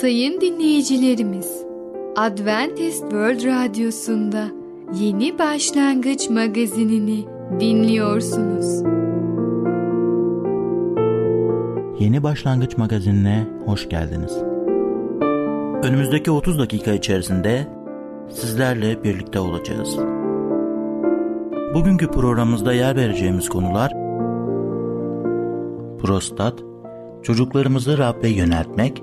Sayın dinleyicilerimiz, Adventist World Radyosu'nda Yeni Başlangıç magazinini dinliyorsunuz. Yeni Başlangıç magazinine hoş geldiniz. Önümüzdeki 30 dakika içerisinde sizlerle birlikte olacağız. Bugünkü programımızda yer vereceğimiz konular prostat, çocuklarımızı Rab'be yöneltmek,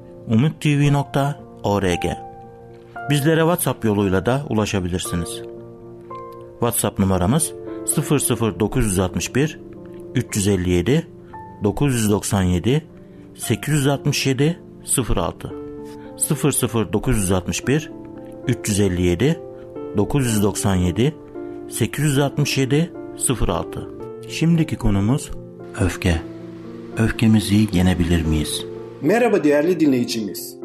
Bizlere WhatsApp yoluyla da ulaşabilirsiniz. WhatsApp numaramız 00961 357 997 867 06 00961 357 997 867 06 Şimdiki konumuz öfke. Öfkemizi yenebilir miyiz? Merhaba değerli dinleyicimiz.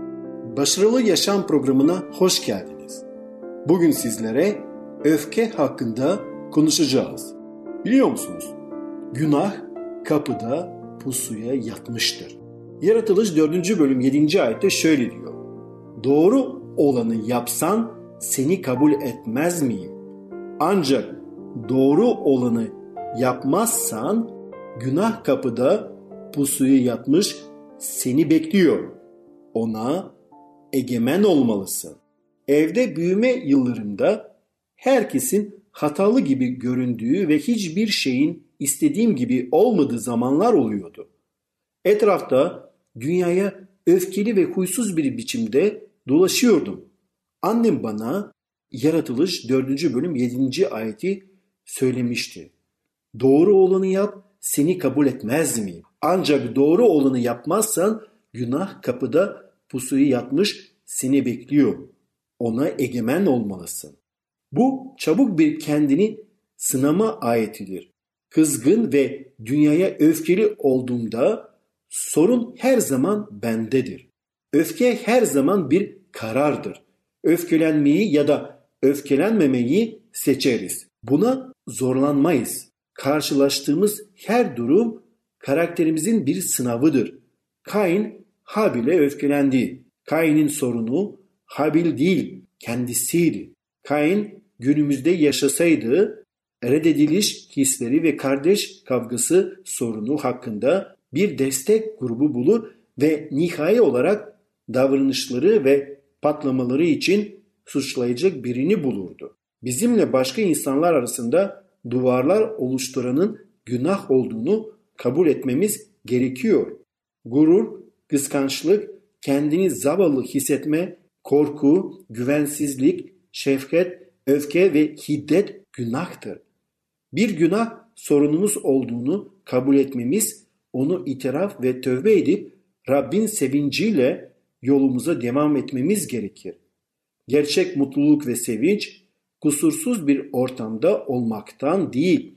Başarılı Yaşam programına hoş geldiniz. Bugün sizlere öfke hakkında konuşacağız. Biliyor musunuz? Günah kapıda pusuya yatmıştır. Yaratılış 4. bölüm 7. ayette şöyle diyor. Doğru olanı yapsan seni kabul etmez miyim? Ancak doğru olanı yapmazsan günah kapıda pusuya yatmış seni bekliyor. Ona egemen olmalısın. Evde büyüme yıllarımda herkesin hatalı gibi göründüğü ve hiçbir şeyin istediğim gibi olmadığı zamanlar oluyordu. Etrafta dünyaya öfkeli ve huysuz bir biçimde dolaşıyordum. Annem bana Yaratılış 4. bölüm 7. ayeti söylemişti. Doğru olanı yap, seni kabul etmez miyim? Ancak doğru olanı yapmazsan günah kapıda pusuyu yatmış seni bekliyor. Ona egemen olmalısın. Bu çabuk bir kendini sınama ayetidir. Kızgın ve dünyaya öfkeli olduğumda sorun her zaman bendedir. Öfke her zaman bir karardır. Öfkelenmeyi ya da öfkelenmemeyi seçeriz. Buna zorlanmayız. Karşılaştığımız her durum karakterimizin bir sınavıdır. Kain Habil'e öfkelendi. Kain'in sorunu Habil değil kendisiydi. Kain günümüzde yaşasaydı reddediliş hisleri ve kardeş kavgası sorunu hakkında bir destek grubu bulur ve nihai olarak davranışları ve patlamaları için suçlayacak birini bulurdu. Bizimle başka insanlar arasında duvarlar oluşturanın günah olduğunu kabul etmemiz gerekiyor. Gurur, kıskançlık, kendini zavallı hissetme, korku, güvensizlik, şefkat, öfke ve hiddet günahtır. Bir günah sorunumuz olduğunu kabul etmemiz, onu itiraf ve tövbe edip Rabbin sevinciyle yolumuza devam etmemiz gerekir. Gerçek mutluluk ve sevinç kusursuz bir ortamda olmaktan değil,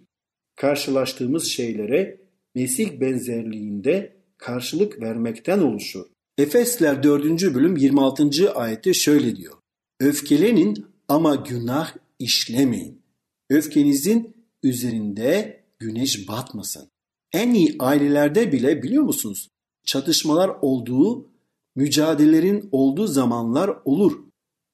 karşılaştığımız şeylere Mesih benzerliğinde karşılık vermekten oluşur. Efesler 4. bölüm 26. ayette şöyle diyor. Öfkelenin ama günah işlemeyin. Öfkenizin üzerinde güneş batmasın. En iyi ailelerde bile biliyor musunuz? Çatışmalar olduğu, mücadelelerin olduğu zamanlar olur.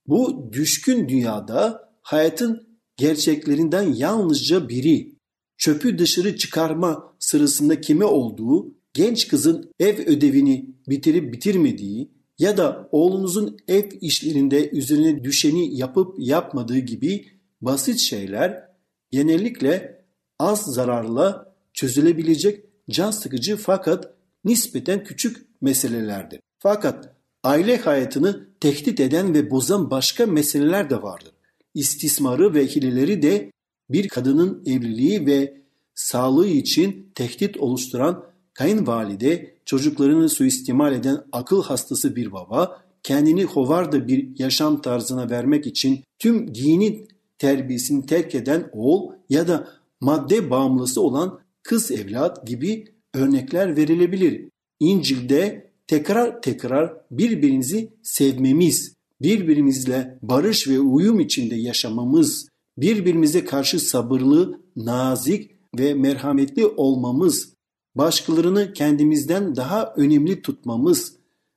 Bu düşkün dünyada hayatın gerçeklerinden yalnızca biri. Çöpü dışarı çıkarma sırasında kime olduğu, genç kızın ev ödevini bitirip bitirmediği ya da oğlunuzun ev işlerinde üzerine düşeni yapıp yapmadığı gibi basit şeyler genellikle az zararla çözülebilecek can sıkıcı fakat nispeten küçük meselelerdir. Fakat aile hayatını tehdit eden ve bozan başka meseleler de vardır. İstismarı ve hileleri de bir kadının evliliği ve sağlığı için tehdit oluşturan kayınvalide, çocuklarını suistimal eden akıl hastası bir baba, kendini hovarda bir yaşam tarzına vermek için tüm dini terbiyesini terk eden oğul ya da madde bağımlısı olan kız evlat gibi örnekler verilebilir. İncil'de tekrar tekrar birbirinizi sevmemiz, birbirimizle barış ve uyum içinde yaşamamız, birbirimize karşı sabırlı, nazik ve merhametli olmamız, başkalarını kendimizden daha önemli tutmamız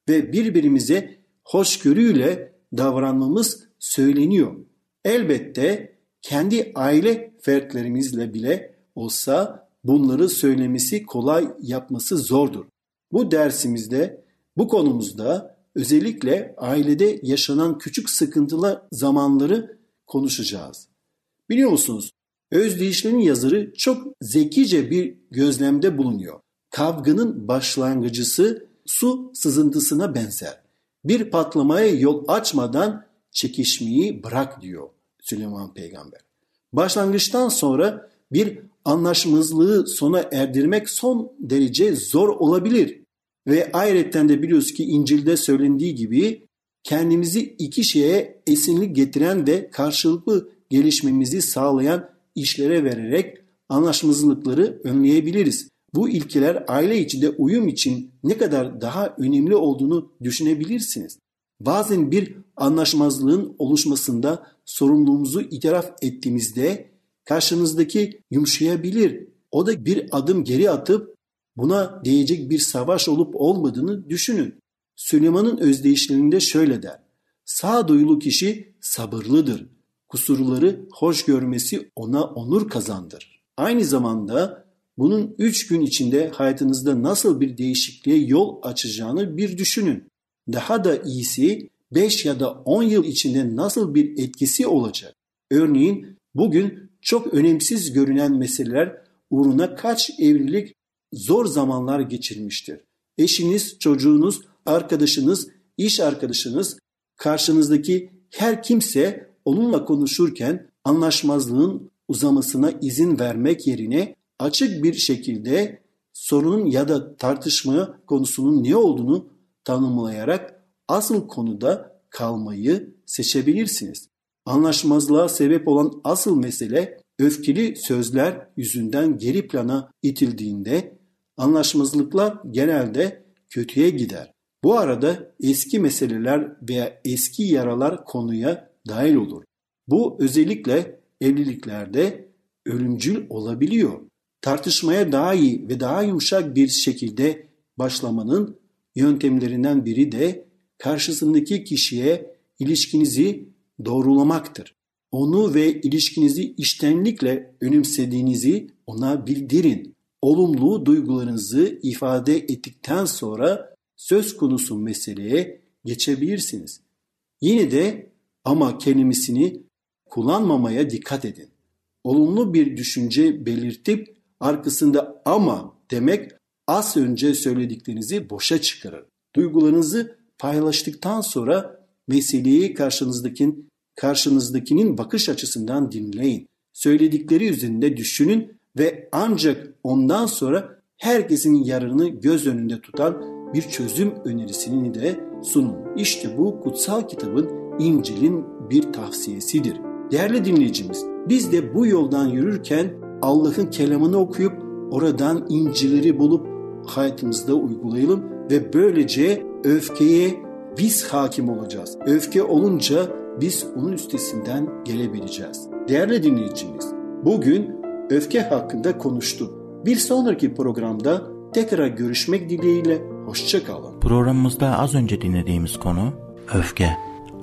ve birbirimize hoşgörüyle davranmamız söyleniyor. Elbette kendi aile fertlerimizle bile olsa bunları söylemesi kolay yapması zordur. Bu dersimizde bu konumuzda özellikle ailede yaşanan küçük sıkıntılı zamanları konuşacağız. Biliyor musunuz? Özdeyişlerin yazarı çok zekice bir gözlemde bulunuyor. Kavganın başlangıcısı su sızıntısına benzer. Bir patlamaya yol açmadan çekişmeyi bırak diyor Süleyman Peygamber. Başlangıçtan sonra bir anlaşmazlığı sona erdirmek son derece zor olabilir. Ve ayrıca de biliyoruz ki İncil'de söylendiği gibi kendimizi iki şeye esinlik getiren ve karşılıklı gelişmemizi sağlayan işlere vererek anlaşmazlıkları önleyebiliriz. Bu ilkeler aile içinde uyum için ne kadar daha önemli olduğunu düşünebilirsiniz. Bazen bir anlaşmazlığın oluşmasında sorumluluğumuzu itiraf ettiğimizde karşınızdaki yumuşayabilir. O da bir adım geri atıp buna değecek bir savaş olup olmadığını düşünün. Süleyman'ın özdeyişlerinde şöyle der. Sağduyulu kişi sabırlıdır. Kusurları hoş görmesi ona onur kazandır. Aynı zamanda bunun üç gün içinde hayatınızda nasıl bir değişikliğe yol açacağını bir düşünün. Daha da iyisi 5 ya da 10 yıl içinde nasıl bir etkisi olacak? Örneğin bugün çok önemsiz görünen meseleler uğruna kaç evlilik zor zamanlar geçirmiştir. Eşiniz, çocuğunuz, arkadaşınız, iş arkadaşınız, karşınızdaki her kimse onunla konuşurken anlaşmazlığın uzamasına izin vermek yerine açık bir şekilde sorunun ya da tartışma konusunun ne olduğunu tanımlayarak asıl konuda kalmayı seçebilirsiniz. Anlaşmazlığa sebep olan asıl mesele öfkeli sözler yüzünden geri plana itildiğinde anlaşmazlıklar genelde kötüye gider. Bu arada eski meseleler veya eski yaralar konuya dahil olur. Bu özellikle evliliklerde ölümcül olabiliyor. Tartışmaya daha iyi ve daha yumuşak bir şekilde başlamanın yöntemlerinden biri de karşısındaki kişiye ilişkinizi doğrulamaktır. Onu ve ilişkinizi iştenlikle önemsediğinizi ona bildirin. Olumlu duygularınızı ifade ettikten sonra söz konusu meseleye geçebilirsiniz. Yine de ama kelimesini kullanmamaya dikkat edin. Olumlu bir düşünce belirtip arkasında ama demek az önce söylediklerinizi boşa çıkarır. Duygularınızı paylaştıktan sonra meseleyi karşınızdakinin, karşınızdakinin bakış açısından dinleyin. Söyledikleri üzerinde düşünün ve ancak ondan sonra herkesin yararını göz önünde tutan bir çözüm önerisini de sunun. İşte bu kutsal kitabın İncil'in bir tavsiyesidir. Değerli dinleyicimiz, biz de bu yoldan yürürken Allah'ın kelamını okuyup oradan incileri bulup hayatımızda uygulayalım ve böylece öfkeye biz hakim olacağız. Öfke olunca biz onun üstesinden gelebileceğiz. Değerli dinleyicimiz, bugün öfke hakkında konuştuk. Bir sonraki programda tekrar görüşmek dileğiyle hoşçakalın. Programımızda az önce dinlediğimiz konu öfke.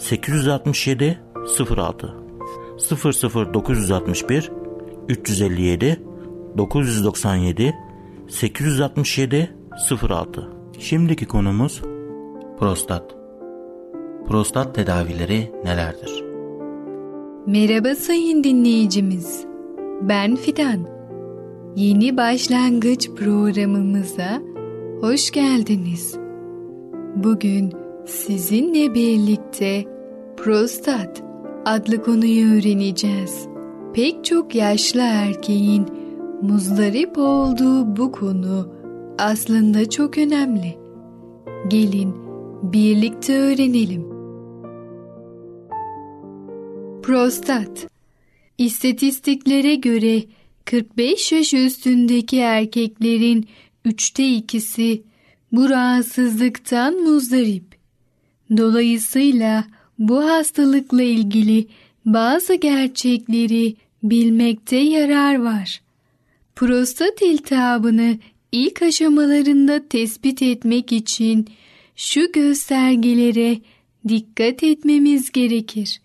867 06 00961 357 997 867 06 Şimdiki konumuz prostat. Prostat tedavileri nelerdir? Merhaba sayın dinleyicimiz. Ben Fidan. Yeni başlangıç programımıza hoş geldiniz. Bugün sizinle birlikte prostat adlı konuyu öğreneceğiz. Pek çok yaşlı erkeğin muzdarip olduğu bu konu aslında çok önemli. Gelin birlikte öğrenelim. Prostat İstatistiklere göre 45 yaş üstündeki erkeklerin üçte ikisi bu rahatsızlıktan muzdarip. Dolayısıyla bu hastalıkla ilgili bazı gerçekleri bilmekte yarar var. Prostat iltihabını ilk aşamalarında tespit etmek için şu göstergelere dikkat etmemiz gerekir.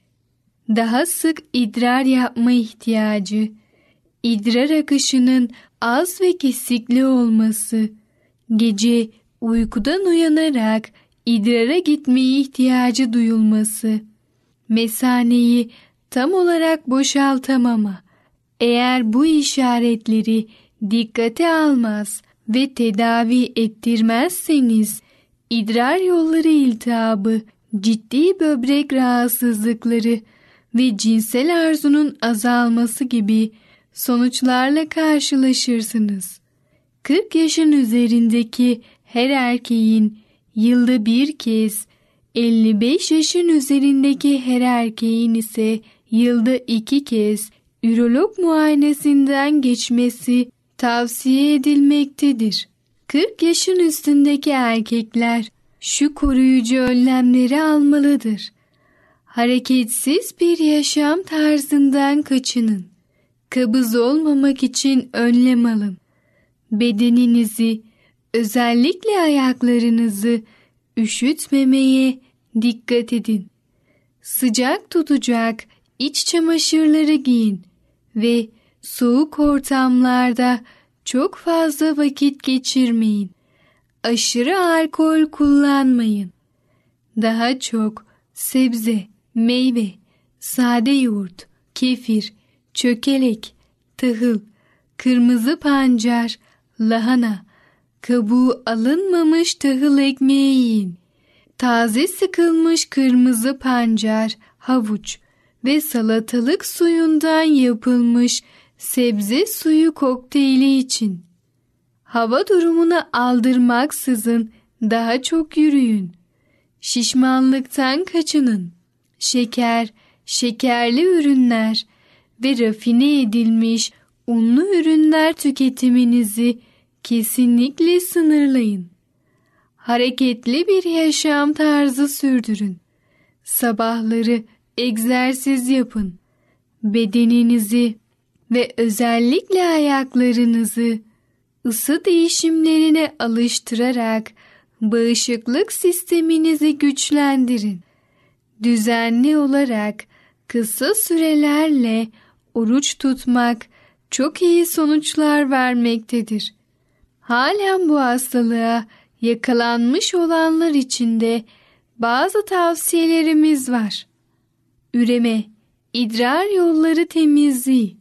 Daha sık idrar yapma ihtiyacı, idrar akışının az ve kesikli olması, gece uykudan uyanarak idrara gitmeye ihtiyacı duyulması, mesaneyi tam olarak boşaltamama, eğer bu işaretleri dikkate almaz ve tedavi ettirmezseniz idrar yolları iltihabı, ciddi böbrek rahatsızlıkları ve cinsel arzunun azalması gibi sonuçlarla karşılaşırsınız. 40 yaşın üzerindeki her erkeğin yılda bir kez, 55 yaşın üzerindeki her erkeğin ise yılda iki kez ürolog muayenesinden geçmesi tavsiye edilmektedir. 40 yaşın üstündeki erkekler şu koruyucu önlemleri almalıdır. Hareketsiz bir yaşam tarzından kaçının. Kabız olmamak için önlem alın. Bedeninizi, özellikle ayaklarınızı üşütmemeye dikkat edin. Sıcak tutacak iç çamaşırları giyin ve soğuk ortamlarda çok fazla vakit geçirmeyin. Aşırı alkol kullanmayın. Daha çok sebze, meyve, sade yoğurt, kefir, çökelek, tahıl, kırmızı pancar, lahana, kabuğu alınmamış tahıl ekmeği yiyin. Taze sıkılmış kırmızı pancar, havuç ve salatalık suyundan yapılmış sebze suyu kokteyli için. Hava durumunu aldırmaksızın daha çok yürüyün. Şişmanlıktan kaçının. Şeker, şekerli ürünler ve rafine edilmiş unlu ürünler tüketiminizi kesinlikle sınırlayın. Hareketli bir yaşam tarzı sürdürün. Sabahları egzersiz yapın. Bedeninizi ve özellikle ayaklarınızı ısı değişimlerine alıştırarak bağışıklık sisteminizi güçlendirin. Düzenli olarak kısa sürelerle oruç tutmak çok iyi sonuçlar vermektedir. Halen bu hastalığa yakalanmış olanlar için de bazı tavsiyelerimiz var. Üreme, idrar yolları temizliği.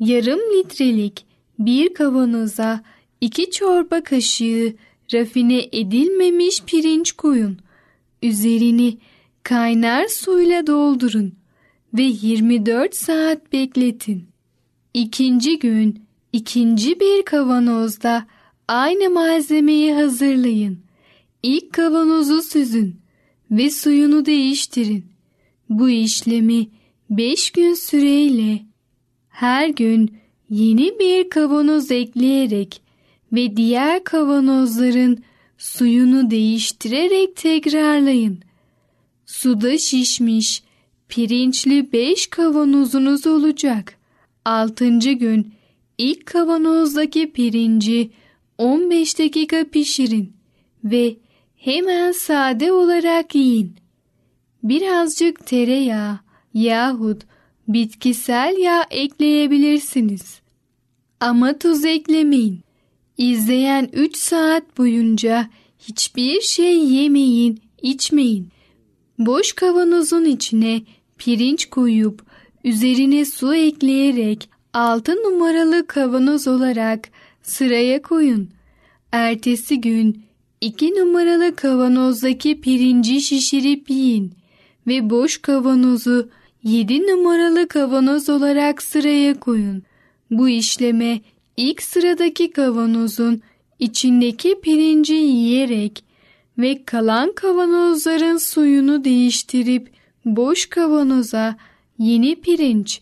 Yarım litrelik bir kavanoza iki çorba kaşığı rafine edilmemiş pirinç koyun. Üzerini kaynar suyla doldurun ve 24 saat bekletin. İkinci gün ikinci bir kavanozda aynı malzemeyi hazırlayın. İlk kavanozu süzün ve suyunu değiştirin. Bu işlemi 5 gün süreyle her gün yeni bir kavanoz ekleyerek ve diğer kavanozların suyunu değiştirerek tekrarlayın. Suda şişmiş pirinçli 5 kavanozunuz olacak. 6. gün ilk kavanozdaki pirinci 15 dakika pişirin ve hemen sade olarak yiyin. Birazcık tereyağı yahut bitkisel yağ ekleyebilirsiniz. Ama tuz eklemeyin. İzleyen 3 saat boyunca hiçbir şey yemeyin, içmeyin. Boş kavanozun içine pirinç koyup üzerine su ekleyerek altı numaralı kavanoz olarak sıraya koyun. Ertesi gün iki numaralı kavanozdaki pirinci şişirip yiyin ve boş kavanozu yedi numaralı kavanoz olarak sıraya koyun. Bu işleme ilk sıradaki kavanozun içindeki pirinci yiyerek ve kalan kavanozların suyunu değiştirip boş kavanoza yeni pirinç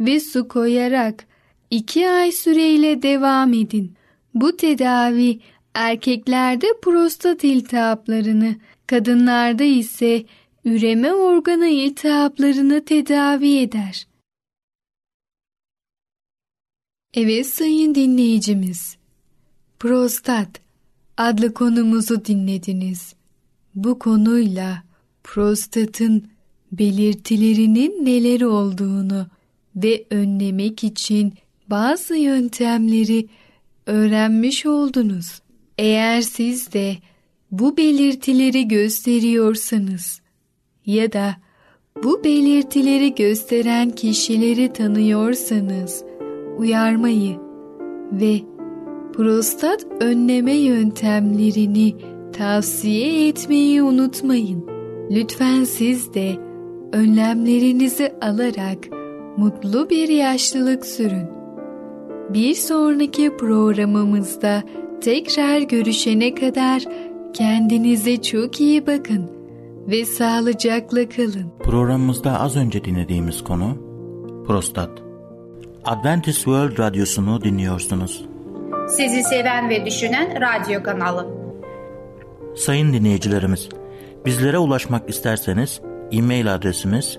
ve su koyarak iki ay süreyle devam edin. Bu tedavi erkeklerde prostat iltihaplarını, kadınlarda ise üreme organı iltihaplarını tedavi eder. Evet sayın dinleyicimiz, prostat adlı konumuzu dinlediniz. Bu konuyla prostatın belirtilerinin neler olduğunu ve önlemek için bazı yöntemleri öğrenmiş oldunuz. Eğer siz de bu belirtileri gösteriyorsanız ya da bu belirtileri gösteren kişileri tanıyorsanız uyarmayı ve prostat önleme yöntemlerini tavsiye etmeyi unutmayın. Lütfen siz de önlemlerinizi alarak mutlu bir yaşlılık sürün. Bir sonraki programımızda tekrar görüşene kadar kendinize çok iyi bakın ve sağlıcakla kalın. Programımızda az önce dinlediğimiz konu prostat. Adventist World Radyosunu dinliyorsunuz. Sizi seven ve düşünen radyo kanalı. Sayın dinleyicilerimiz, bizlere ulaşmak isterseniz e-mail adresimiz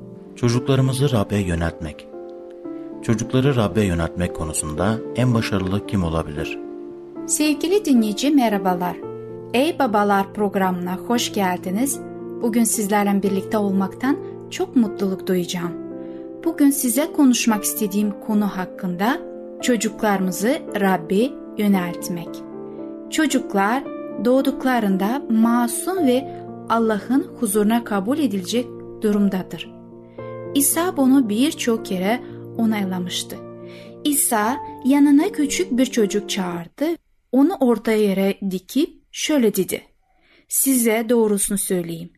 çocuklarımızı Rab'be yöneltmek. Çocukları Rab'be yöneltmek konusunda en başarılı kim olabilir? Sevgili dinleyici merhabalar. Ey Babalar programına hoş geldiniz. Bugün sizlerle birlikte olmaktan çok mutluluk duyacağım. Bugün size konuşmak istediğim konu hakkında çocuklarımızı Rab'be yöneltmek. Çocuklar doğduklarında masum ve Allah'ın huzuruna kabul edilecek durumdadır. İsa bunu birçok kere onaylamıştı. İsa yanına küçük bir çocuk çağırdı, onu orta yere dikip şöyle dedi. Size doğrusunu söyleyeyim.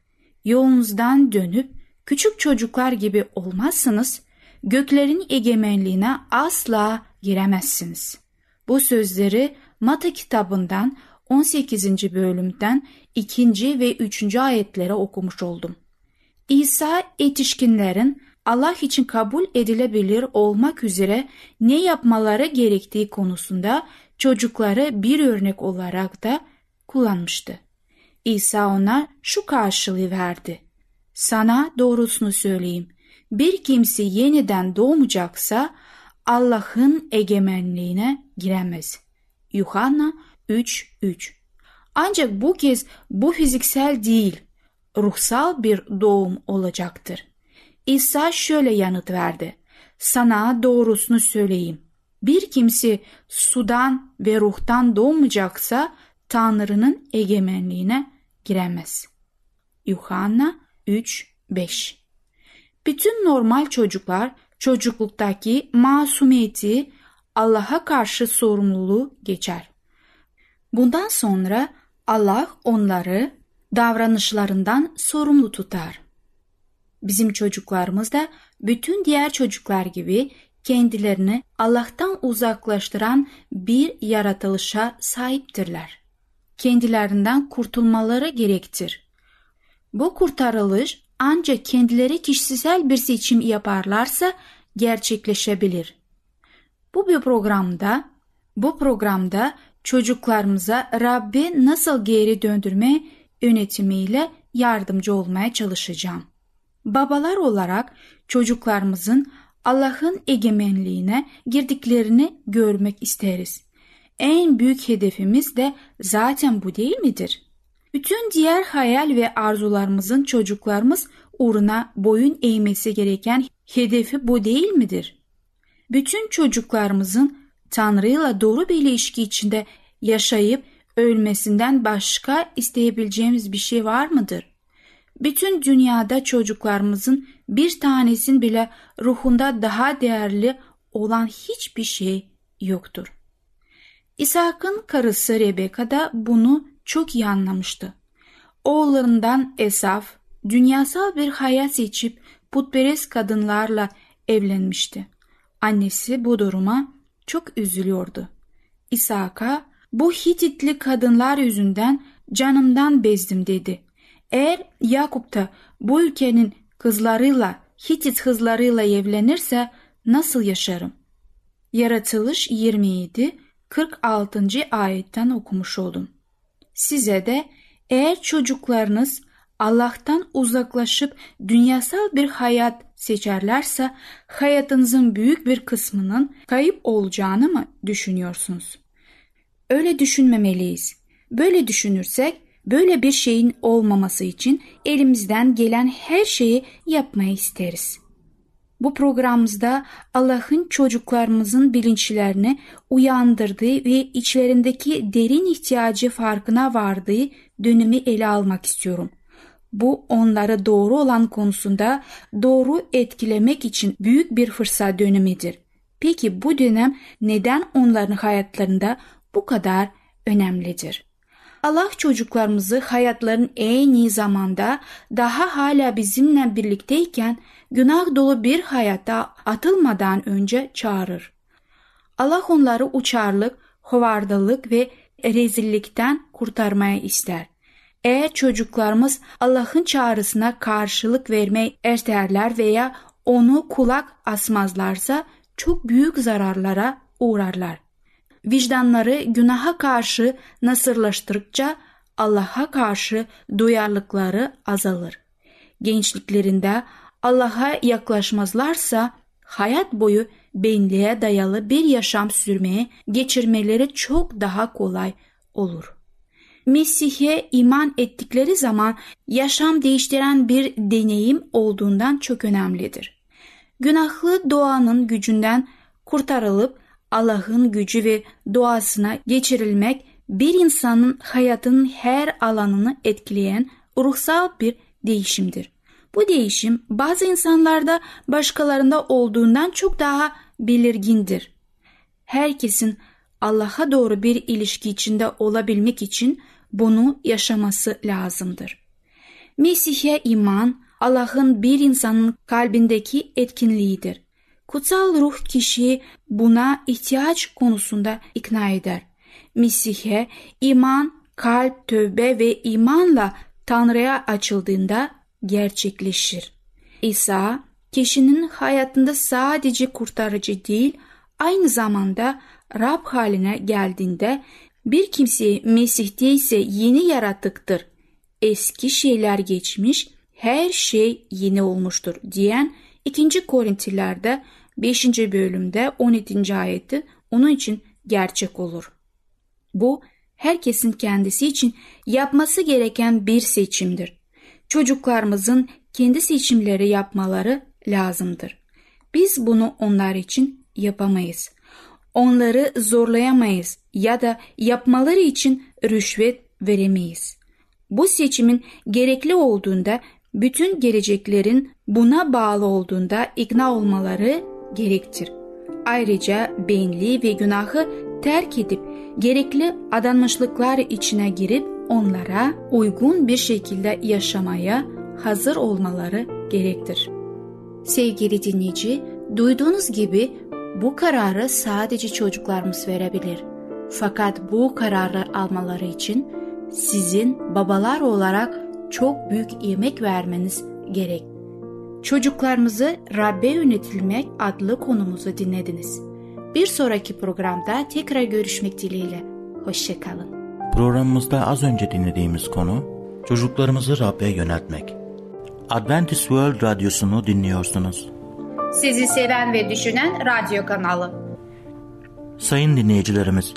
Yolunuzdan dönüp küçük çocuklar gibi olmazsanız göklerin egemenliğine asla giremezsiniz. Bu sözleri Mata kitabından 18. bölümden 2. ve 3. ayetlere okumuş oldum. İsa yetişkinlerin Allah için kabul edilebilir olmak üzere ne yapmaları gerektiği konusunda çocukları bir örnek olarak da kullanmıştı. İsa ona şu karşılığı verdi. Sana doğrusunu söyleyeyim. Bir kimse yeniden doğmayacaksa Allah'ın egemenliğine giremez. Yuhanna 3.3 Ancak bu kez bu fiziksel değil, ruhsal bir doğum olacaktır. İsa şöyle yanıt verdi. Sana doğrusunu söyleyeyim. Bir kimse sudan ve ruhtan doğmayacaksa Tanrı'nın egemenliğine giremez. Yuhanna 3-5 Bütün normal çocuklar çocukluktaki masumiyeti Allah'a karşı sorumluluğu geçer. Bundan sonra Allah onları davranışlarından sorumlu tutar. Bizim çocuklarımız da bütün diğer çocuklar gibi kendilerini Allah'tan uzaklaştıran bir yaratılışa sahiptirler. Kendilerinden kurtulmaları gerektir. Bu kurtarılış ancak kendileri kişisel bir seçim yaparlarsa gerçekleşebilir. Bu bir programda, bu programda çocuklarımıza Rabbi nasıl geri döndürme yönetimiyle yardımcı olmaya çalışacağım. Babalar olarak çocuklarımızın Allah'ın egemenliğine girdiklerini görmek isteriz. En büyük hedefimiz de zaten bu değil midir? Bütün diğer hayal ve arzularımızın çocuklarımız uğruna boyun eğmesi gereken hedefi bu değil midir? Bütün çocuklarımızın Tanrı'yla doğru bir ilişki içinde yaşayıp ölmesinden başka isteyebileceğimiz bir şey var mıdır? Bütün dünyada çocuklarımızın bir tanesinin bile ruhunda daha değerli olan hiçbir şey yoktur. İshak'ın karısı Rebeka da bunu çok iyi anlamıştı. Oğullarından Esaf, dünyasal bir hayat seçip putperest kadınlarla evlenmişti. Annesi bu duruma çok üzülüyordu. İshak'a bu Hititli kadınlar yüzünden canımdan bezdim dedi. Eğer Yakup da bu ülkenin kızlarıyla Hitit kızlarıyla evlenirse nasıl yaşarım? Yaratılış 27 46. ayetten okumuş oldum. Size de eğer çocuklarınız Allah'tan uzaklaşıp dünyasal bir hayat seçerlerse hayatınızın büyük bir kısmının kayıp olacağını mı düşünüyorsunuz? Öyle düşünmemeliyiz. Böyle düşünürsek böyle bir şeyin olmaması için elimizden gelen her şeyi yapmayı isteriz. Bu programımızda Allah'ın çocuklarımızın bilinçlerini uyandırdığı ve içlerindeki derin ihtiyacı farkına vardığı dönemi ele almak istiyorum. Bu onları doğru olan konusunda doğru etkilemek için büyük bir fırsat dönemidir. Peki bu dönem neden onların hayatlarında bu kadar önemlidir? Allah çocuklarımızı hayatların en iyi zamanda daha hala bizimle birlikteyken günah dolu bir hayata atılmadan önce çağırır. Allah onları uçarlık, hovardalık ve rezillikten kurtarmaya ister. Eğer çocuklarımız Allah'ın çağrısına karşılık vermeye erterler veya onu kulak asmazlarsa çok büyük zararlara uğrarlar. Vicdanları günaha karşı nasırlaştırdıkça Allah'a karşı duyarlılıkları azalır. Gençliklerinde Allah'a yaklaşmazlarsa hayat boyu benliğe dayalı bir yaşam sürmeye geçirmeleri çok daha kolay olur. Mesih'e iman ettikleri zaman yaşam değiştiren bir deneyim olduğundan çok önemlidir. Günahlı doğanın gücünden kurtarılıp Allah'ın gücü ve doğasına geçirilmek bir insanın hayatının her alanını etkileyen ruhsal bir değişimdir. Bu değişim bazı insanlarda başkalarında olduğundan çok daha belirgindir. Herkesin Allah'a doğru bir ilişki içinde olabilmek için bunu yaşaması lazımdır. Mesih'e iman Allah'ın bir insanın kalbindeki etkinliğidir. Kutsal ruh kişiyi buna ihtiyaç konusunda ikna eder. Mesih'e iman, kalp, tövbe ve imanla Tanrı'ya açıldığında gerçekleşir. İsa kişinin hayatında sadece kurtarıcı değil, aynı zamanda Rab haline geldiğinde bir kimse Mesih'te ise yeni yaratıktır. Eski şeyler geçmiş, her şey yeni olmuştur diyen 2. Korintilerde 5. bölümde 17. ayeti onun için gerçek olur. Bu herkesin kendisi için yapması gereken bir seçimdir. Çocuklarımızın kendi seçimleri yapmaları lazımdır. Biz bunu onlar için yapamayız. Onları zorlayamayız ya da yapmaları için rüşvet veremeyiz. Bu seçimin gerekli olduğunda bütün geleceklerin buna bağlı olduğunda ikna olmaları gerektir. Ayrıca benliği ve günahı terk edip gerekli adanmışlıklar içine girip onlara uygun bir şekilde yaşamaya hazır olmaları gerektir. Sevgili dinleyici, duyduğunuz gibi bu kararı sadece çocuklarımız verebilir. Fakat bu kararı almaları için sizin babalar olarak çok büyük emek vermeniz gerek. Çocuklarımızı Rabbe yönetilmek adlı konumuzu dinlediniz. Bir sonraki programda tekrar görüşmek dileğiyle. Hoşçakalın. Programımızda az önce dinlediğimiz konu Çocuklarımızı Rab'be yöneltmek. Adventist World Radyosu'nu dinliyorsunuz. Sizi seven ve düşünen radyo kanalı. Sayın dinleyicilerimiz,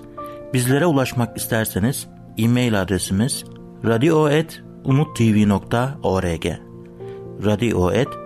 bizlere ulaşmak isterseniz e-mail adresimiz radio.umutv.org radio.umutv.org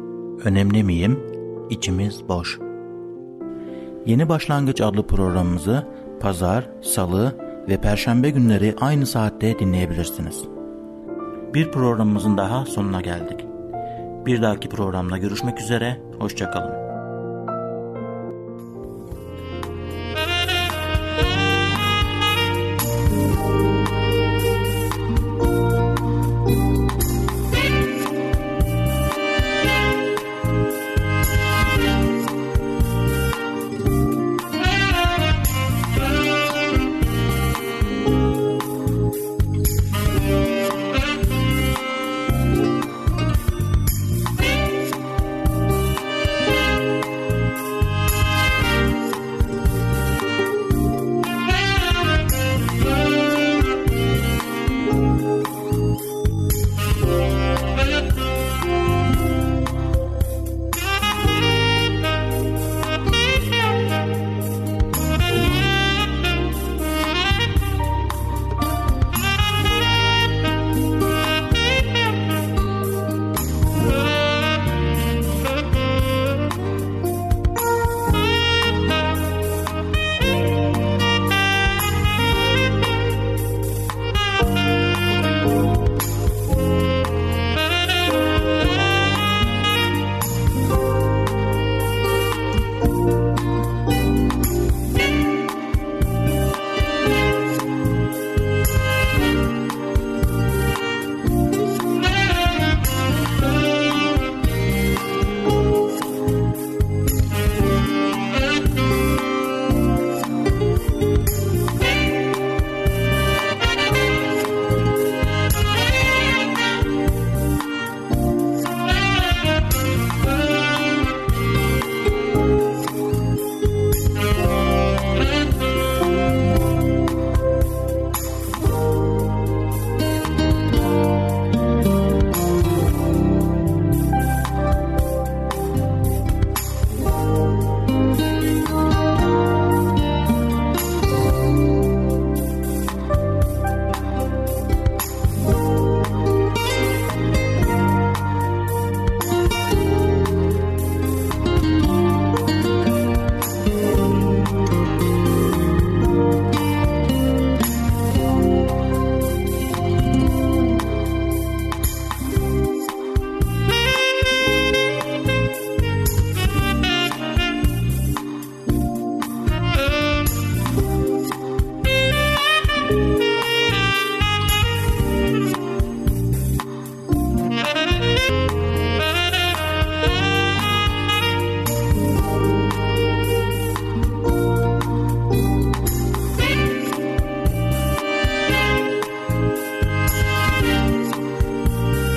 önemli miyim, içimiz boş. Yeni Başlangıç adlı programımızı pazar, salı ve perşembe günleri aynı saatte dinleyebilirsiniz. Bir programımızın daha sonuna geldik. Bir dahaki programda görüşmek üzere, hoşçakalın.